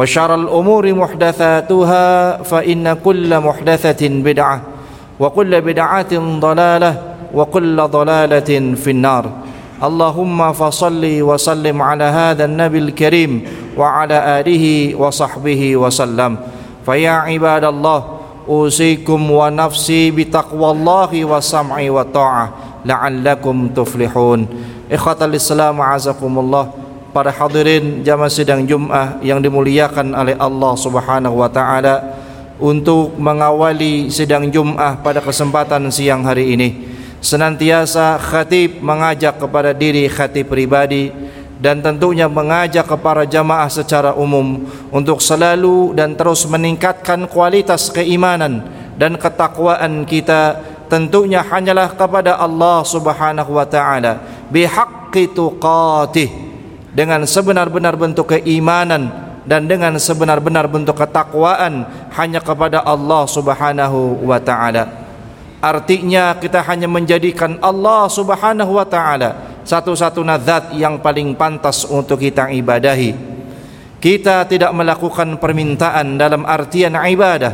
وشر الأمور محدثاتها فإن كل محدثة بدعة وكل بدعة ضلالة وكل ضلالة في النار. اللهم فصل وسلم على هذا النبي الكريم وعلى آله وصحبه وسلم. فيا عباد الله أوصيكم ونفسي بتقوى الله والسمع والطاعة لعلكم تفلحون. إخوة الإسلام عزكم الله. Para hadirin jamaah sidang Jumat yang dimuliakan oleh Allah Subhanahu wa taala untuk mengawali sidang Jumat pada kesempatan siang hari ini. Senantiasa khatib mengajak kepada diri khatib pribadi dan tentunya mengajak kepada jamaah secara umum untuk selalu dan terus meningkatkan kualitas keimanan dan ketakwaan kita tentunya hanyalah kepada Allah Subhanahu wa taala. Bihaqqi tuqatih dengan sebenar-benar bentuk keimanan dan dengan sebenar-benar bentuk ketakwaan hanya kepada Allah Subhanahu wa taala. Artinya kita hanya menjadikan Allah Subhanahu wa taala satu-satunya zat yang paling pantas untuk kita ibadahi. Kita tidak melakukan permintaan dalam artian ibadah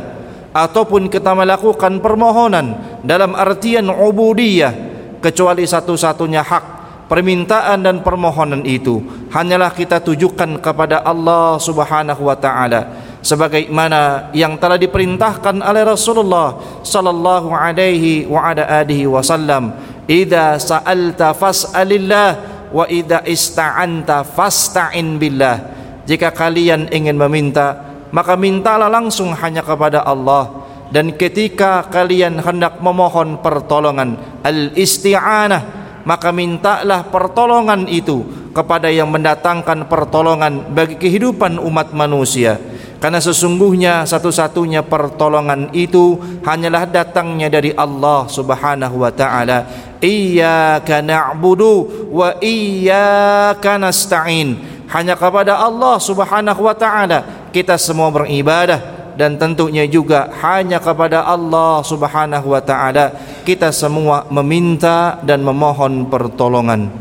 ataupun kita melakukan permohonan dalam artian ubudiyah kecuali satu-satunya hak permintaan dan permohonan itu hanyalah kita tujukan kepada Allah Subhanahu wa taala sebagaimana yang telah diperintahkan oleh Rasulullah sallallahu alaihi wa ala alihi wasallam idza sa'alta fas'alillah wa idza ista'anta fasta'in billah. Jika kalian ingin meminta maka mintalah langsung hanya kepada Allah. Dan ketika kalian hendak memohon pertolongan al-isti'anah maka mintalah pertolongan itu kepada yang mendatangkan pertolongan bagi kehidupan umat manusia. Karena sesungguhnya satu-satunya pertolongan itu hanyalah datangnya dari Allah Subhanahu wa taala. Iyyaka na'budu wa iyyaka nasta'in. Hanya kepada Allah Subhanahu wa taala kita semua beribadah. Dan tentunya juga hanya kepada Allah Subhanahu wa taala kita semua meminta dan memohon pertolongan.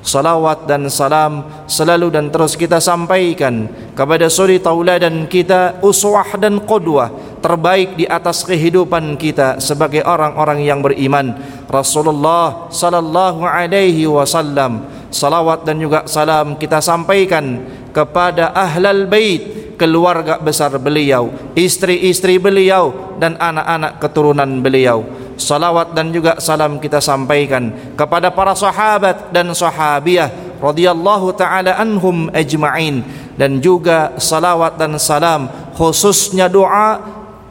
Salawat dan salam selalu dan terus kita sampaikan kepada suri tauladan kita uswah dan qudwah terbaik di atas kehidupan kita sebagai orang-orang yang beriman Rasulullah sallallahu alaihi wasallam salawat dan juga salam kita sampaikan kepada ahlal bait keluarga besar beliau, istri-istri beliau dan anak-anak keturunan beliau. Salawat dan juga salam kita sampaikan kepada para sahabat dan sahabiah radhiyallahu taala anhum ajma'in. Dan juga salawat dan salam khususnya doa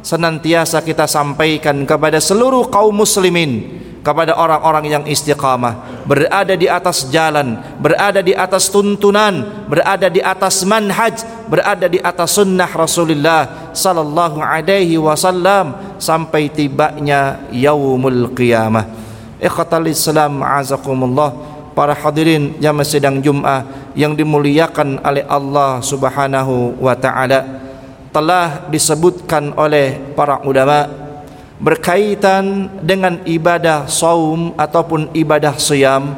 senantiasa kita sampaikan kepada seluruh kaum muslimin kepada orang-orang yang istiqamah. Berada di atas jalan berada di atas tuntunan berada di atas manhaj berada di atas sunnah Rasulullah sallallahu alaihi wasallam sampai tibanya yaumul qiyamah. Ikhwatal islam azakumullah para hadirin jamaah sedang Jumat yang dimuliakan oleh Allah Subhanahu wa taala telah disebutkan oleh para ulama berkaitan dengan ibadah saum ataupun ibadah siyam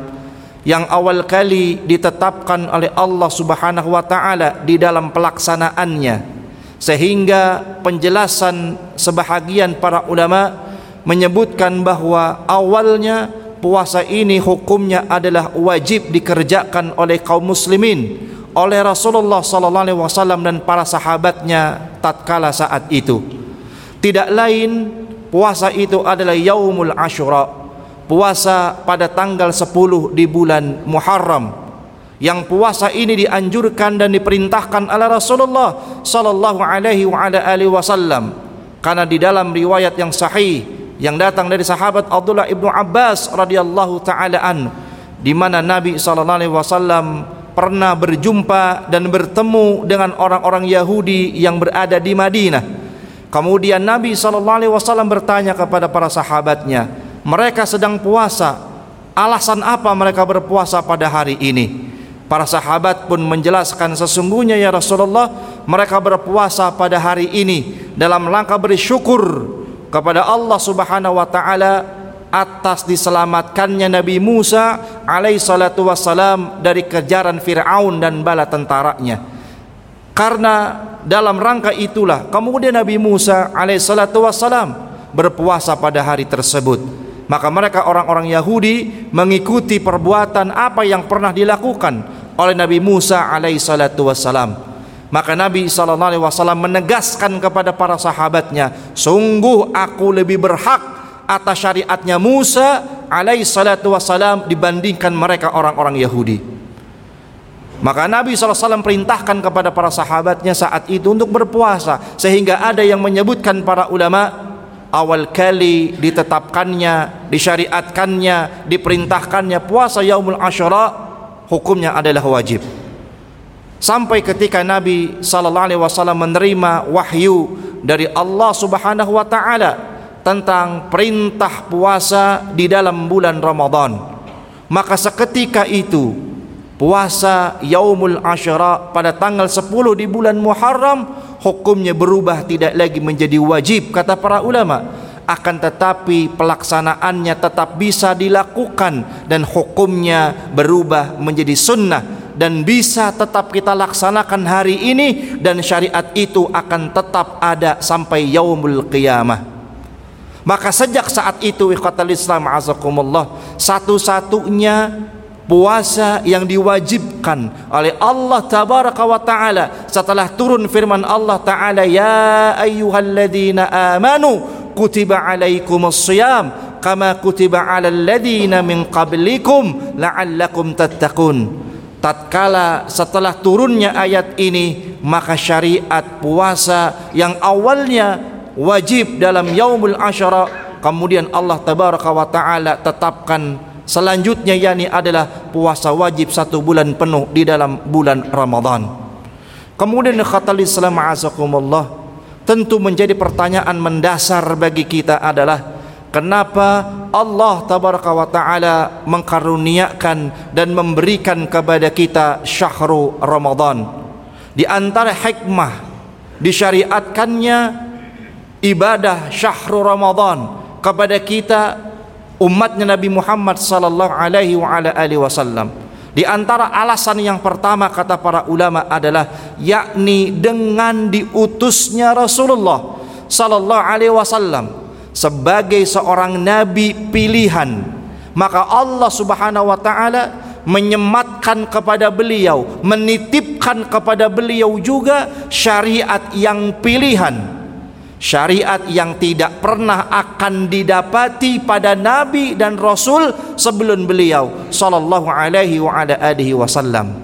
yang awal kali ditetapkan oleh Allah Subhanahu wa taala di dalam pelaksanaannya. Sehingga penjelasan sebahagian para ulama menyebutkan bahwa awalnya puasa ini hukumnya adalah wajib dikerjakan oleh kaum muslimin oleh Rasulullah sallallahu alaihi wasallam dan para sahabatnya tatkala saat itu. Tidak lain puasa itu adalah yaumul asyura puasa pada tanggal 10 di bulan Muharram. Yang puasa ini dianjurkan dan diperintahkan oleh Rasulullah sallallahu alaihi wa ala alihi wasallam. Karena di dalam riwayat yang sahih yang datang dari sahabat Abdullah ibnu Abbas radhiyallahu taala an di mana Nabi sallallahu alaihi wasallam pernah berjumpa dan bertemu dengan orang-orang Yahudi yang berada di Madinah. Kemudian Nabi wasallam bertanya kepada para sahabatnya, mereka sedang puasa. Alasan apa mereka berpuasa pada hari ini? Para sahabat pun menjelaskan sesungguhnya ya Rasulullah mereka berpuasa pada hari ini dalam rangka bersyukur kepada Allah Subhanahu wa taala atas diselamatkannya Nabi Musa alaihi salatu dari kejaran Firaun dan bala tentaranya. Karena dalam rangka itulah kemudian Nabi Musa alaihi salatu wassalam berpuasa pada hari tersebut. Maka mereka orang-orang Yahudi mengikuti perbuatan apa yang pernah dilakukan oleh Nabi Musa alaihi salatu wassalam. Maka Nabi sallallahu alaihi wasallam menegaskan kepada para sahabatnya sungguh aku lebih berhak atas syariatnya Musa alaihi salatu wassalam dibandingkan mereka orang-orang Yahudi maka Nabi SAW perintahkan kepada para sahabatnya saat itu untuk berpuasa sehingga ada yang menyebutkan para ulama awal kali ditetapkannya, disyariatkannya, diperintahkannya puasa yaumul asyura hukumnya adalah wajib. Sampai ketika Nabi wasallam menerima wahyu dari Allah Subhanahu wa taala tentang perintah puasa di dalam bulan Ramadan. Maka seketika itu puasa yaumul asyura pada tanggal 10 di bulan Muharram hukumnya berubah tidak lagi menjadi wajib kata para ulama. Akan tetapi pelaksanaannya tetap bisa dilakukan dan hukumnya berubah menjadi sunnah dan bisa tetap kita laksanakan hari ini dan syariat itu akan tetap ada sampai yaumul qiyamah. Maka sejak saat itu ikhwatal Islam azakumullah satu-satunya puasa yang diwajibkan oleh Allah tabaraka wa taala. Setelah turun firman Allah taala ya ayyuhalladzina amanu kutiba alaikumus shiyam kama kutiba alal ladzina min qablikum la'allakum tattaqun. Tatkala setelah turunnya ayat ini maka syariat puasa yang awalnya wajib dalam yaumul asyara kemudian Allah tabaraka wa taala tetapkan Selanjutnya yakni adalah puasa wajib satu bulan penuh di dalam bulan Ramadan. Kemudian khatal Islam azakumullah tentu menjadi pertanyaan mendasar bagi kita adalah kenapa Allah tabaraka wa taala mengkaruniakan dan memberikan kepada kita syahrul Ramadan. Di antara hikmah disyariatkannya ibadah syahrul Ramadan kepada kita umatnya Nabi Muhammad sallallahu alaihi wa ala alihi wasallam. Di antara alasan yang pertama kata para ulama adalah yakni dengan diutusnya Rasulullah sallallahu alaihi wasallam sebagai seorang nabi pilihan. Maka Allah Subhanahu wa taala menyematkan kepada beliau, menitipkan kepada beliau juga syariat yang pilihan syariat yang tidak pernah akan didapati pada nabi dan rasul sebelum beliau sallallahu alaihi wa ala alihi wasallam.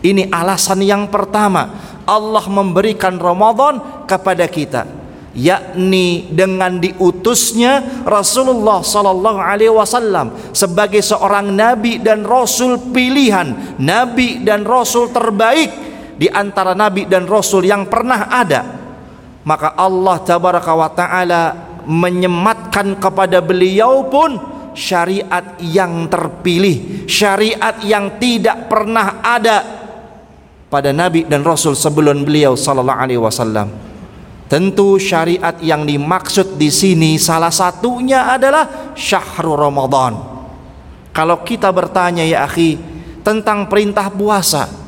Ini alasan yang pertama Allah memberikan Ramadan kepada kita yakni dengan diutusnya Rasulullah sallallahu alaihi wasallam sebagai seorang nabi dan rasul pilihan, nabi dan rasul terbaik di antara nabi dan rasul yang pernah ada maka Allah tabaraka wa taala menyematkan kepada beliau pun syariat yang terpilih, syariat yang tidak pernah ada pada nabi dan rasul sebelum beliau sallallahu alaihi wasallam. Tentu syariat yang dimaksud di sini salah satunya adalah syahrul Ramadan. Kalau kita bertanya ya akhi, tentang perintah puasa.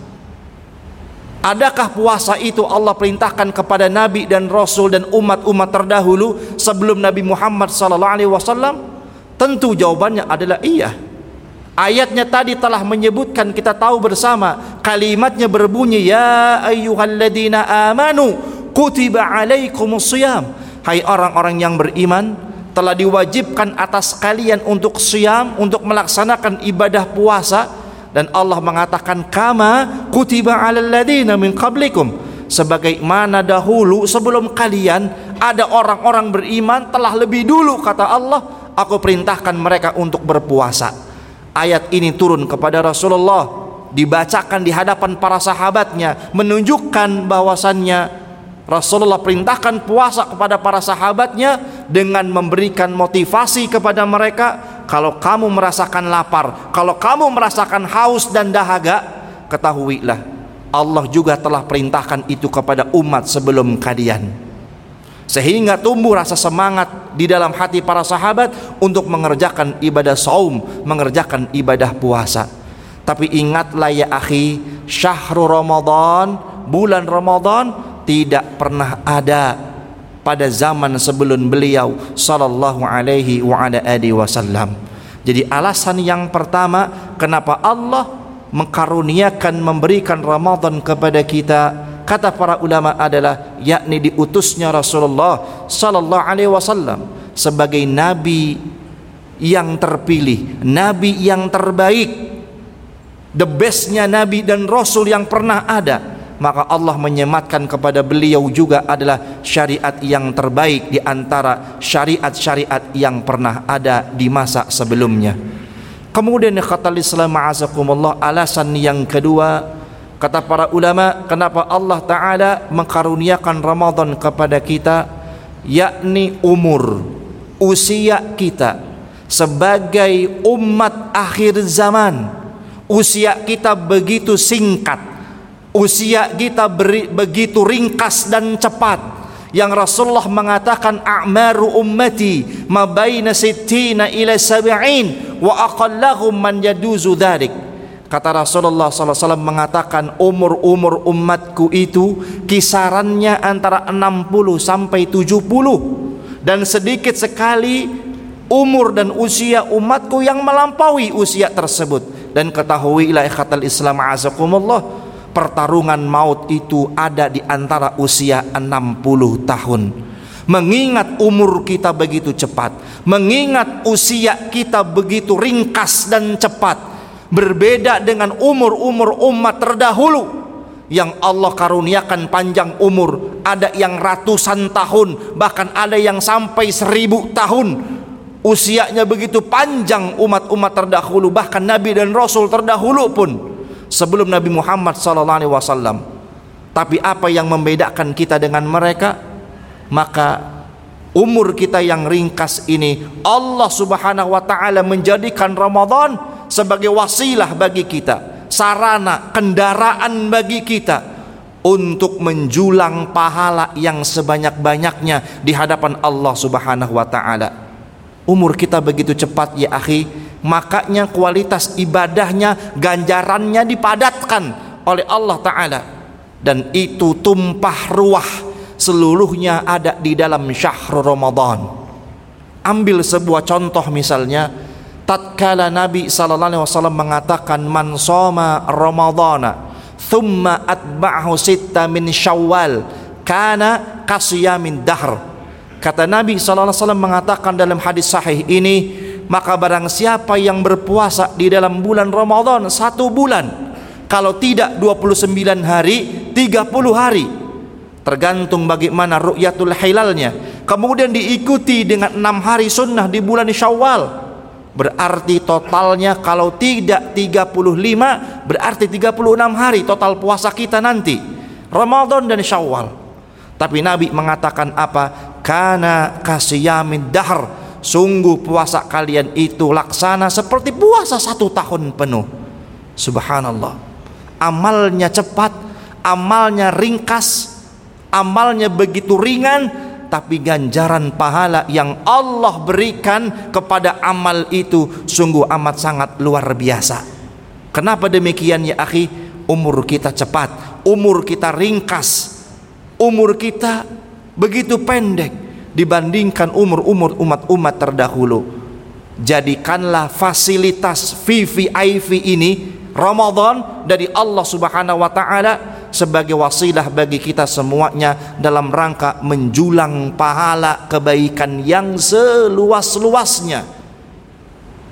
Adakah puasa itu Allah perintahkan kepada nabi dan rasul dan umat-umat terdahulu sebelum Nabi Muhammad sallallahu alaihi wasallam? Tentu jawabannya adalah iya. Ayatnya tadi telah menyebutkan kita tahu bersama kalimatnya berbunyi ya ayyuhalladzina amanu kutiba alaikumus siyam. Hai orang-orang yang beriman telah diwajibkan atas kalian untuk siam untuk melaksanakan ibadah puasa dan Allah mengatakan kama kutiba alal ladina min qablikum. Sebagaimana dahulu sebelum kalian ada orang-orang beriman telah lebih dulu kata Allah. Aku perintahkan mereka untuk berpuasa. Ayat ini turun kepada Rasulullah. Dibacakan di hadapan para sahabatnya menunjukkan bahwasannya Rasulullah perintahkan puasa kepada para sahabatnya dengan memberikan motivasi kepada mereka kalau kamu merasakan lapar, kalau kamu merasakan haus dan dahaga, ketahuilah Allah juga telah perintahkan itu kepada umat sebelum kalian. Sehingga tumbuh rasa semangat di dalam hati para sahabat untuk mengerjakan ibadah saum, mengerjakan ibadah puasa. Tapi ingatlah ya akhi, syahrul Ramadan, bulan Ramadan tidak pernah ada pada zaman sebelum beliau sallallahu alaihi wa ala alihi wasallam. Jadi alasan yang pertama kenapa Allah mengkaruniakan memberikan Ramadan kepada kita? Kata para ulama adalah yakni diutusnya Rasulullah sallallahu alaihi wasallam sebagai nabi yang terpilih, nabi yang terbaik, the bestnya nabi dan rasul yang pernah ada maka Allah menyematkan kepada beliau juga adalah syariat yang terbaik di antara syariat-syariat yang pernah ada di masa sebelumnya. Kemudian kata Islam ma'azakumullah alasan yang kedua kata para ulama kenapa Allah taala mengkaruniakan Ramadan kepada kita yakni umur usia kita sebagai umat akhir zaman usia kita begitu singkat Usia kita beri, begitu ringkas dan cepat. Yang Rasulullah mengatakan a'maru ummati ma baina sittina ila sab'in wa aqallahum man yaduzu dharik kata Rasulullah SAW mengatakan umur-umur umatku itu kisarannya antara 60 sampai 70 dan sedikit sekali umur dan usia umatku yang melampaui usia tersebut. Dan ketahuilah ikhatal Islam azakumullah pertarungan maut itu ada di antara usia 60 tahun. Mengingat umur kita begitu cepat mengingat usia kita begitu ringkas dan cepat berbeda dengan umur-umur umat terdahulu yang Allah karuniakan panjang umur ada yang ratusan tahun bahkan ada yang sampai seribu tahun. Usianya begitu panjang umat-umat terdahulu bahkan Nabi dan Rasul terdahulu pun sebelum Nabi Muhammad SAW. Tapi apa yang membedakan kita dengan mereka? Maka umur kita yang ringkas ini Allah Subhanahu wa taala menjadikan Ramadan sebagai wasilah bagi kita, sarana kendaraan bagi kita untuk menjulang pahala yang sebanyak-banyaknya di hadapan Allah Subhanahu wa taala. Umur kita begitu cepat ya akhi, makanya kualitas ibadahnya ganjarannya dipadatkan oleh Allah taala. Dan itu tumpah ruah seluruhnya ada di dalam syahrul Ramadan. Ambil sebuah contoh misalnya tatkala Nabi wasallam mengatakan man shoma ramadhana thumma atba'ahu sitta min syawal kana kasyamin dahr kata Nabi wasallam mengatakan dalam hadis sahih ini maka barang siapa yang berpuasa di dalam bulan Ramadan satu bulan kalau tidak 29 hari 30 hari tergantung bagaimana ru'yatul hilalnya. Kemudian diikuti dengan enam hari sunnah di bulan syawal. Berarti totalnya kalau tidak 35 berarti 36 hari total puasa kita nanti. Ramadan dan syawal. Tapi Nabi mengatakan apa kana kasiyamid dahr. Sungguh puasa kalian itu laksana seperti puasa satu tahun penuh. Subhanallah. Amalnya cepat amalnya ringkas amalnya begitu ringan tapi ganjaran pahala yang Allah berikan kepada amal itu sungguh amat sangat luar biasa. Kenapa demikian ya akhi? Umur kita cepat, umur kita ringkas, umur kita begitu pendek dibandingkan umur-umur umat-umat terdahulu. Jadikanlah fasilitas VVIP ini Ramadan dari Allah Subhanahu wa taala sebagai wasilah bagi kita semuanya dalam rangka menjulang pahala kebaikan yang seluas-luasnya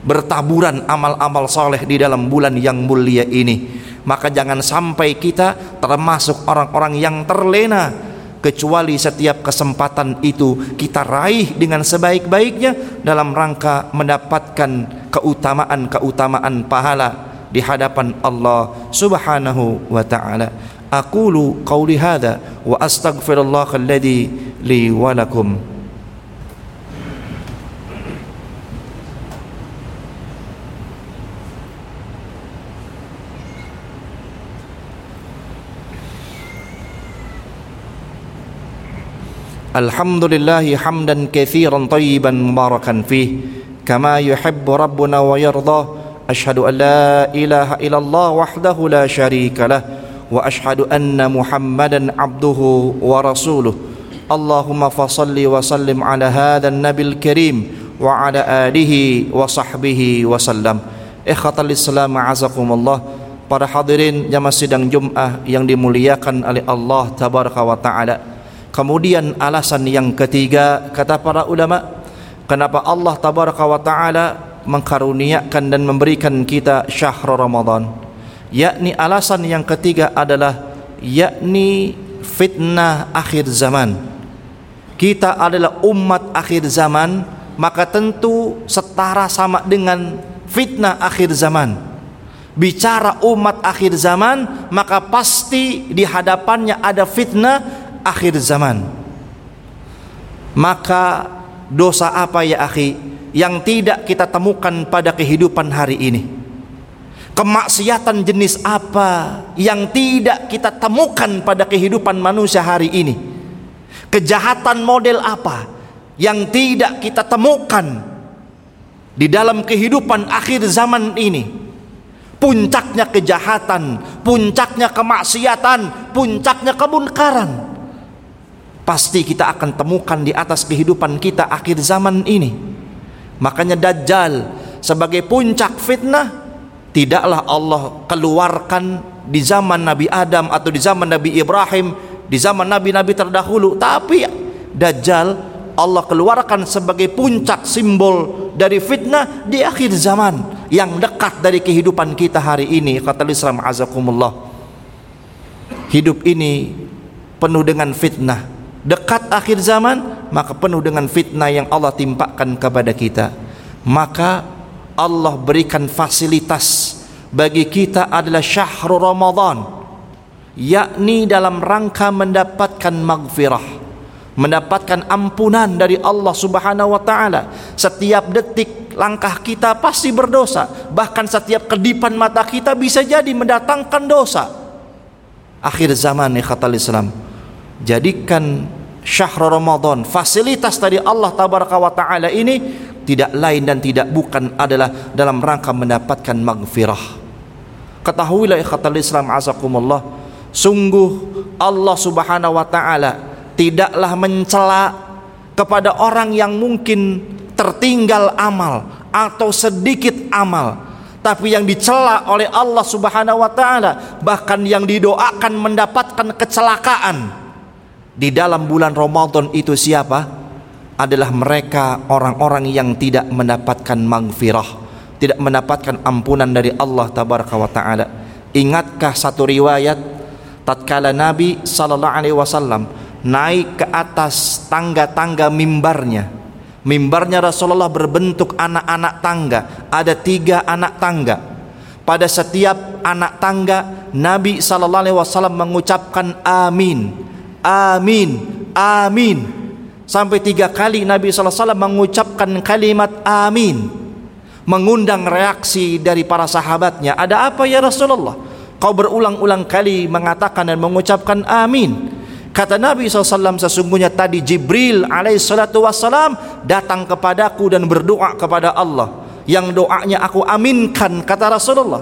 bertaburan amal-amal soleh di dalam bulan yang mulia ini maka jangan sampai kita termasuk orang-orang yang terlena kecuali setiap kesempatan itu kita raih dengan sebaik-baiknya dalam rangka mendapatkan keutamaan-keutamaan pahala di hadapan Allah Subhanahu wa taala. Aqulu qawli hadha wa astaghfirullah alladhi li wa lakum الحمد لله حمدا كثيرا طيبا مباركا فيه كما يحب ربنا ويرضى أشهد أن لا إله إلا الله وحده لا شريك له وأشهد أن محمدا عبده ورسوله. اللهم فصل وسلم على هذا النبي الكريم وعلى آله وصحبه وسلم. ikhwatal islam azakumullah para hadirin jamaah sidang Jumat yang dimuliakan oleh Allah tabaraka wa taala. Kemudian alasan yang ketiga kata para ulama kenapa Allah tabaraka wa taala mengkaruniakan dan memberikan kita syahr Ramadan? Yakni alasan yang ketiga adalah yakni fitnah akhir zaman. Kita adalah umat akhir zaman maka tentu setara sama dengan fitnah akhir zaman. Bicara umat akhir zaman maka pasti di hadapannya ada fitnah akhir zaman maka dosa apa ya akhi yang tidak kita temukan pada kehidupan hari ini Kemaksiatan jenis apa yang tidak kita temukan pada kehidupan manusia hari ini? Kejahatan model apa yang tidak kita temukan di dalam kehidupan akhir zaman ini? Puncaknya kejahatan, puncaknya kemaksiatan, puncaknya kemunkaran. Pasti kita akan temukan di atas kehidupan kita akhir zaman ini. Makanya Dajjal sebagai puncak fitnah tidaklah Allah keluarkan di zaman Nabi Adam atau di zaman Nabi Ibrahim, di zaman nabi-nabi terdahulu, tapi Dajjal Allah keluarkan sebagai puncak simbol dari fitnah di akhir zaman yang dekat dari kehidupan kita hari ini. Kata Islam azakumullah. Hidup ini penuh dengan fitnah dekat akhir zaman maka penuh dengan fitnah yang Allah timpakan kepada kita. Maka Allah berikan fasilitas bagi kita adalah syahrul Ramadan yakni dalam rangka mendapatkan maghfirah mendapatkan ampunan dari Allah Subhanahu wa taala. Setiap detik langkah kita pasti berdosa bahkan setiap kedipan mata kita bisa jadi mendatangkan dosa. Akhir zaman ya kata Islam jadikan syahrul Ramadan fasilitas dari Allah tabaraka wa taala ini tidak lain dan tidak bukan adalah dalam rangka mendapatkan maghfirah. Ketahuilah ikhatal Islam azakumullah, sungguh Allah Subhanahu wa taala tidaklah mencela kepada orang yang mungkin tertinggal amal atau sedikit amal tapi yang dicela oleh Allah Subhanahu wa taala bahkan yang didoakan mendapatkan kecelakaan di dalam bulan Ramadan itu siapa? adalah mereka orang-orang yang tidak mendapatkan maghfirah, tidak mendapatkan ampunan dari Allah tabaraka wa taala. Ingatkah satu riwayat tatkala Nabi sallallahu alaihi wasallam naik ke atas tangga-tangga mimbarnya. Mimbarnya Rasulullah berbentuk anak-anak tangga, ada tiga anak tangga. Pada setiap anak tangga Nabi sallallahu alaihi wasallam mengucapkan amin. Amin. Amin Sampai tiga kali Nabi SAW mengucapkan kalimat amin. Mengundang reaksi dari para sahabatnya. Ada apa ya Rasulullah? Kau berulang-ulang kali mengatakan dan mengucapkan amin. Kata Nabi SAW sesungguhnya tadi Jibril alaihissalatu wassalam datang kepadaku dan berdoa kepada Allah. Yang doanya aku aminkan kata Rasulullah.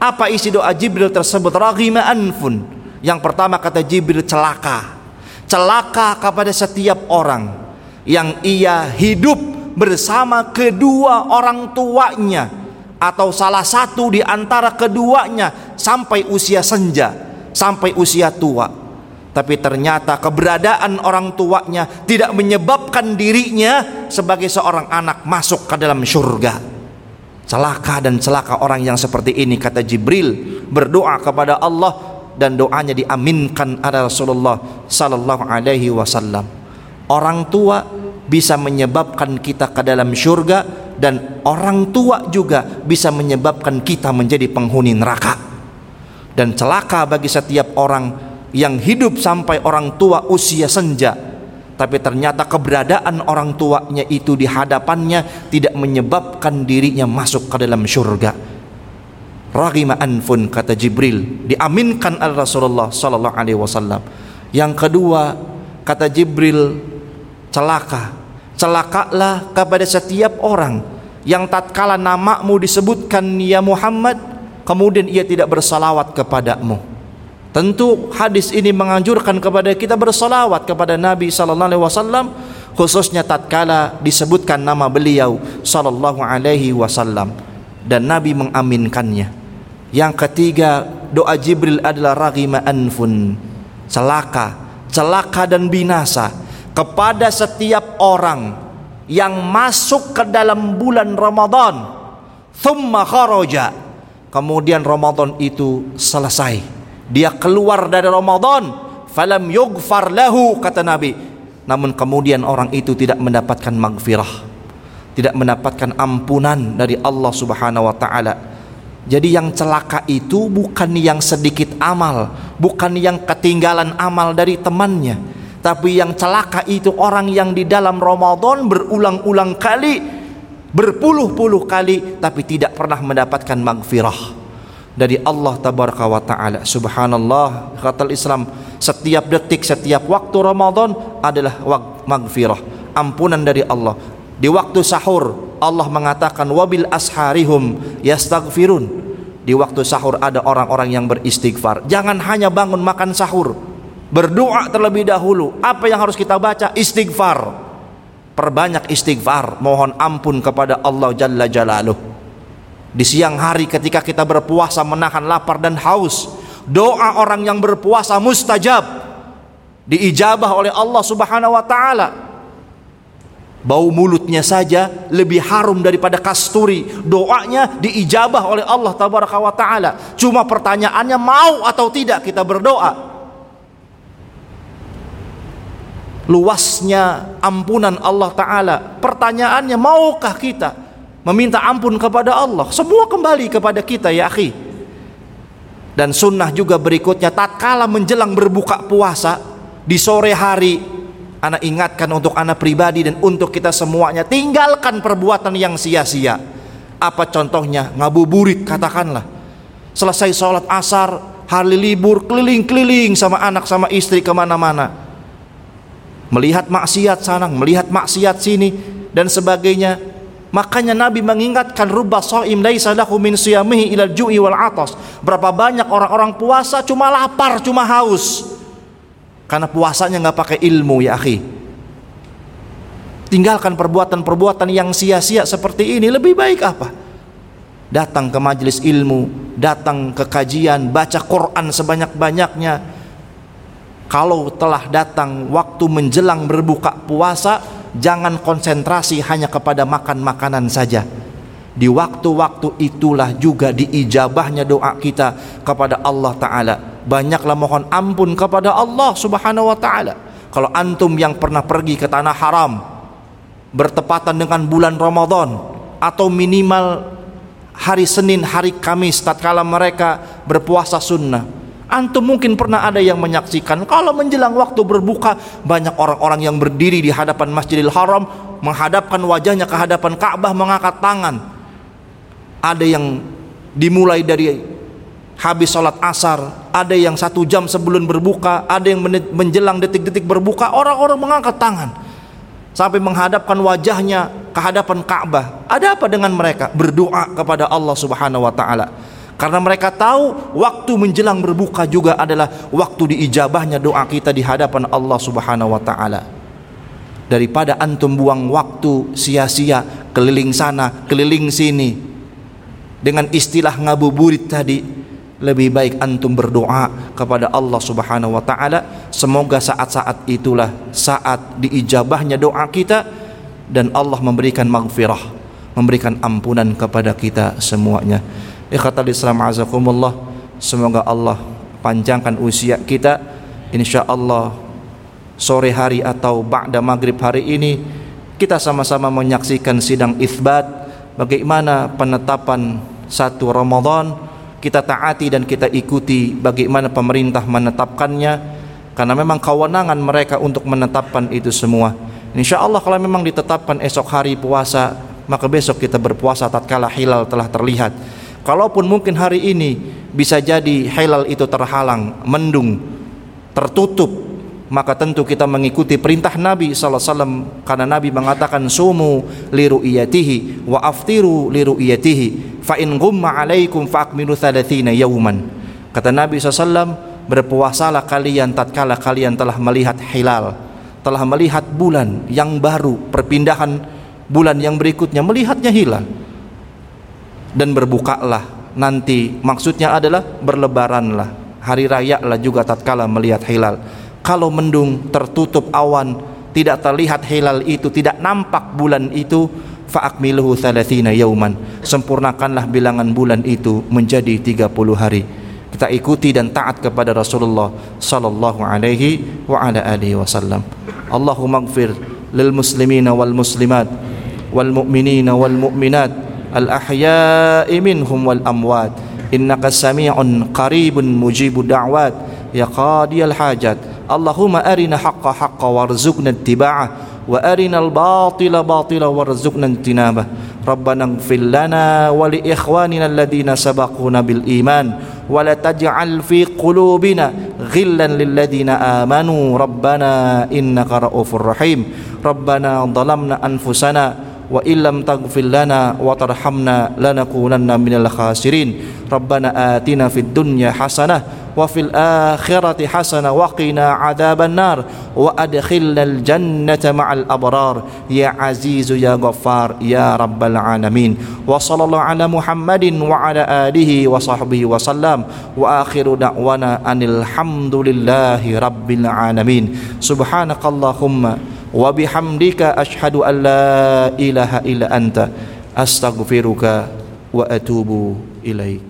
Apa isi doa Jibril tersebut? Raghima anfun. Yang pertama kata Jibril celaka. Celaka kepada setiap orang yang ia hidup bersama kedua orang tuanya atau salah satu di antara keduanya sampai usia senja, sampai usia tua. Tapi ternyata keberadaan orang tuanya tidak menyebabkan dirinya sebagai seorang anak masuk ke dalam surga. Celaka dan celaka orang yang seperti ini kata Jibril berdoa kepada Allah dan doanya diaminkan oleh Rasulullah sallallahu alaihi wasallam. Orang tua bisa menyebabkan kita ke dalam surga dan orang tua juga bisa menyebabkan kita menjadi penghuni neraka. Dan celaka bagi setiap orang yang hidup sampai orang tua usia senja tapi ternyata keberadaan orang tuanya itu di hadapannya tidak menyebabkan dirinya masuk ke dalam surga. Raghima anfun kata Jibril diaminkan oleh Rasulullah sallallahu alaihi wasallam. Yang kedua kata Jibril celaka. Celakalah kepada setiap orang yang tatkala namamu disebutkan ya Muhammad kemudian ia tidak bersalawat kepadamu Tentu hadis ini menganjurkan kepada kita bersalawat kepada Nabi sallallahu alaihi wasallam khususnya tatkala disebutkan nama beliau sallallahu alaihi wasallam dan Nabi mengaminkannya. Yang ketiga, doa Jibril adalah raghima anfun, celaka, celaka dan binasa kepada setiap orang yang masuk ke dalam bulan Ramadan. Thumma kharaja. Kemudian Ramadan itu selesai. Dia keluar dari Ramadan. Falam yughfar lahu kata Nabi. Namun kemudian orang itu tidak mendapatkan magfirah tidak mendapatkan ampunan dari Allah Subhanahu wa taala jadi yang celaka itu bukan yang sedikit amal bukan yang ketinggalan amal dari temannya tapi yang celaka itu orang yang di dalam Ramadan berulang-ulang kali berpuluh-puluh kali tapi tidak pernah mendapatkan magfirah dari Allah tabaraka wa taala. Subhanallah, kata Islam, setiap detik, setiap waktu Ramadan adalah magfirah, ampunan dari Allah. Di waktu sahur Allah mengatakan wabil asharihum yastaghfirun. Di waktu sahur ada orang-orang yang beristighfar. Jangan hanya bangun makan sahur. Berdoa terlebih dahulu. Apa yang harus kita baca? Istighfar. Perbanyak istighfar, mohon ampun kepada Allah Jalla Jalaluh. Di siang hari ketika kita berpuasa menahan lapar dan haus, doa orang yang berpuasa mustajab. Diijabah oleh Allah Subhanahu wa taala. Bau mulutnya saja lebih harum daripada kasturi. Doanya diijabah oleh Allah tabaraka wa taala. Cuma pertanyaannya mau atau tidak kita berdoa. Luasnya ampunan Allah taala. Pertanyaannya maukah kita? meminta ampun kepada Allah semua kembali kepada kita ya akhi dan sunnah juga berikutnya tatkala menjelang berbuka puasa di sore hari anak ingatkan untuk anak pribadi dan untuk kita semuanya. Tinggalkan perbuatan yang sia-sia. Apa contohnya? Ngabuburit katakanlah. Selesai sholat asar hari libur keliling-keliling sama anak sama istri ke mana-mana. Melihat maksiat sana melihat maksiat sini dan sebagainya. Makanya Nabi mengingatkan rubba shaim laisa lahu min siyamihi ila ju'i wal atas. Berapa banyak orang-orang puasa cuma lapar, cuma haus. Karena puasanya nggak pakai ilmu ya akhi. Tinggalkan perbuatan-perbuatan yang sia-sia seperti ini lebih baik apa? Datang ke majelis ilmu, datang ke kajian, baca Quran sebanyak-banyaknya. Kalau telah datang waktu menjelang berbuka puasa, jangan konsentrasi hanya kepada makan makanan saja di waktu-waktu itulah juga diijabahnya doa kita kepada Allah Ta'ala banyaklah mohon ampun kepada Allah Subhanahu Wa Ta'ala kalau antum yang pernah pergi ke tanah haram bertepatan dengan bulan Ramadan atau minimal hari Senin, hari Kamis tatkala mereka berpuasa sunnah Antum mungkin pernah ada yang menyaksikan kalau menjelang waktu berbuka banyak orang-orang yang berdiri di hadapan Masjidil Haram menghadapkan wajahnya ke hadapan Ka'bah mengangkat tangan. Ada yang dimulai dari habis sholat asar, ada yang satu jam sebelum berbuka, ada yang menjelang detik-detik berbuka, orang-orang mengangkat tangan sampai menghadapkan wajahnya ke hadapan Ka'bah. Ada apa dengan mereka? Berdoa kepada Allah Subhanahu wa taala. Karena mereka tahu waktu menjelang berbuka juga adalah waktu diijabahnya doa kita di hadapan Allah Subhanahu wa taala. Daripada antum buang waktu sia-sia keliling sana, keliling sini dengan istilah ngabuburit tadi, lebih baik antum berdoa kepada Allah Subhanahu wa taala. Semoga saat-saat itulah saat diijabahnya doa kita dan Allah memberikan maghfirah memberikan ampunan kepada kita semuanya. Ikhwatal Islam azakumullah semoga Allah panjangkan usia kita. Insyaallah sore hari atau ba'da maghrib hari ini kita sama-sama menyaksikan sidang isbat bagaimana penetapan satu Ramadan? Kita taati dan kita ikuti bagaimana pemerintah menetapkannya. Karena memang kewenangan mereka untuk menetapkan itu semua. Insya Allah kalau memang ditetapkan esok hari puasa maka besok kita berpuasa tatkala hilal telah terlihat. Kalaupun mungkin hari ini bisa jadi hilal itu terhalang mendung tertutup maka tentu kita mengikuti perintah Nabi sallallahu alaihi wasallam karena Nabi mengatakan sumu liru iyatihi wa aftiru liru iyatihi fa in ghumma alaikum fa'akmilu 30 yauman kata Nabi SAW berpuasalah kalian tatkala kalian telah melihat hilal telah melihat bulan yang baru perpindahan bulan yang berikutnya melihatnya hilal. Dan berbukalah. Nanti maksudnya adalah berlebaranlah. Hari raya lah juga tatkala melihat hilal kalau mendung tertutup awan tidak terlihat hilal itu tidak nampak bulan itu fa'akmiluhu thalathina yauman. Sempurnakanlah bilangan bulan itu menjadi 30 hari. Kita ikuti dan taat kepada Rasulullah sallallahu alaihi wa ala alihi wasallam. Allahumma ighfir lil muslimina wal muslimat wal mu'minina wal mu'minat al ahya'i minhum wal amwat. Innaka sami'un qaribun mujibud da'wat. Ya qadiyal hajat اللهم أرنا حق حقا وارزقنا اتباعه وأرنا الباطل باطلا وارزقنا اجتنابه. ربنا اغفر لنا ولإخواننا الذين سبقونا بالإيمان ولا تجعل في قلوبنا غلا للذين آمنوا. ربنا إنك رؤوف رحيم. ربنا ظلمنا أنفسنا وإن لم تغفر لنا وترحمنا لنكونن من الخاسرين. ربنا آتنا في الدنيا حسنة wa fil akhirati hasana wa qina adzaban nar wa adkhilnal jannata ma'al abrar. Ya azizu ya ghaffar ya rabbal alamin. Wa sallallahu ala muhammadin wa ala alihi wa sahbihi wa sallam. Wa akhiru da'wana anil hamdulillahi rabbil alamin. Subhanakallahumma wa bihamdika ashhadu an la ilaha illa anta. Astaghfiruka wa atubu ilaik.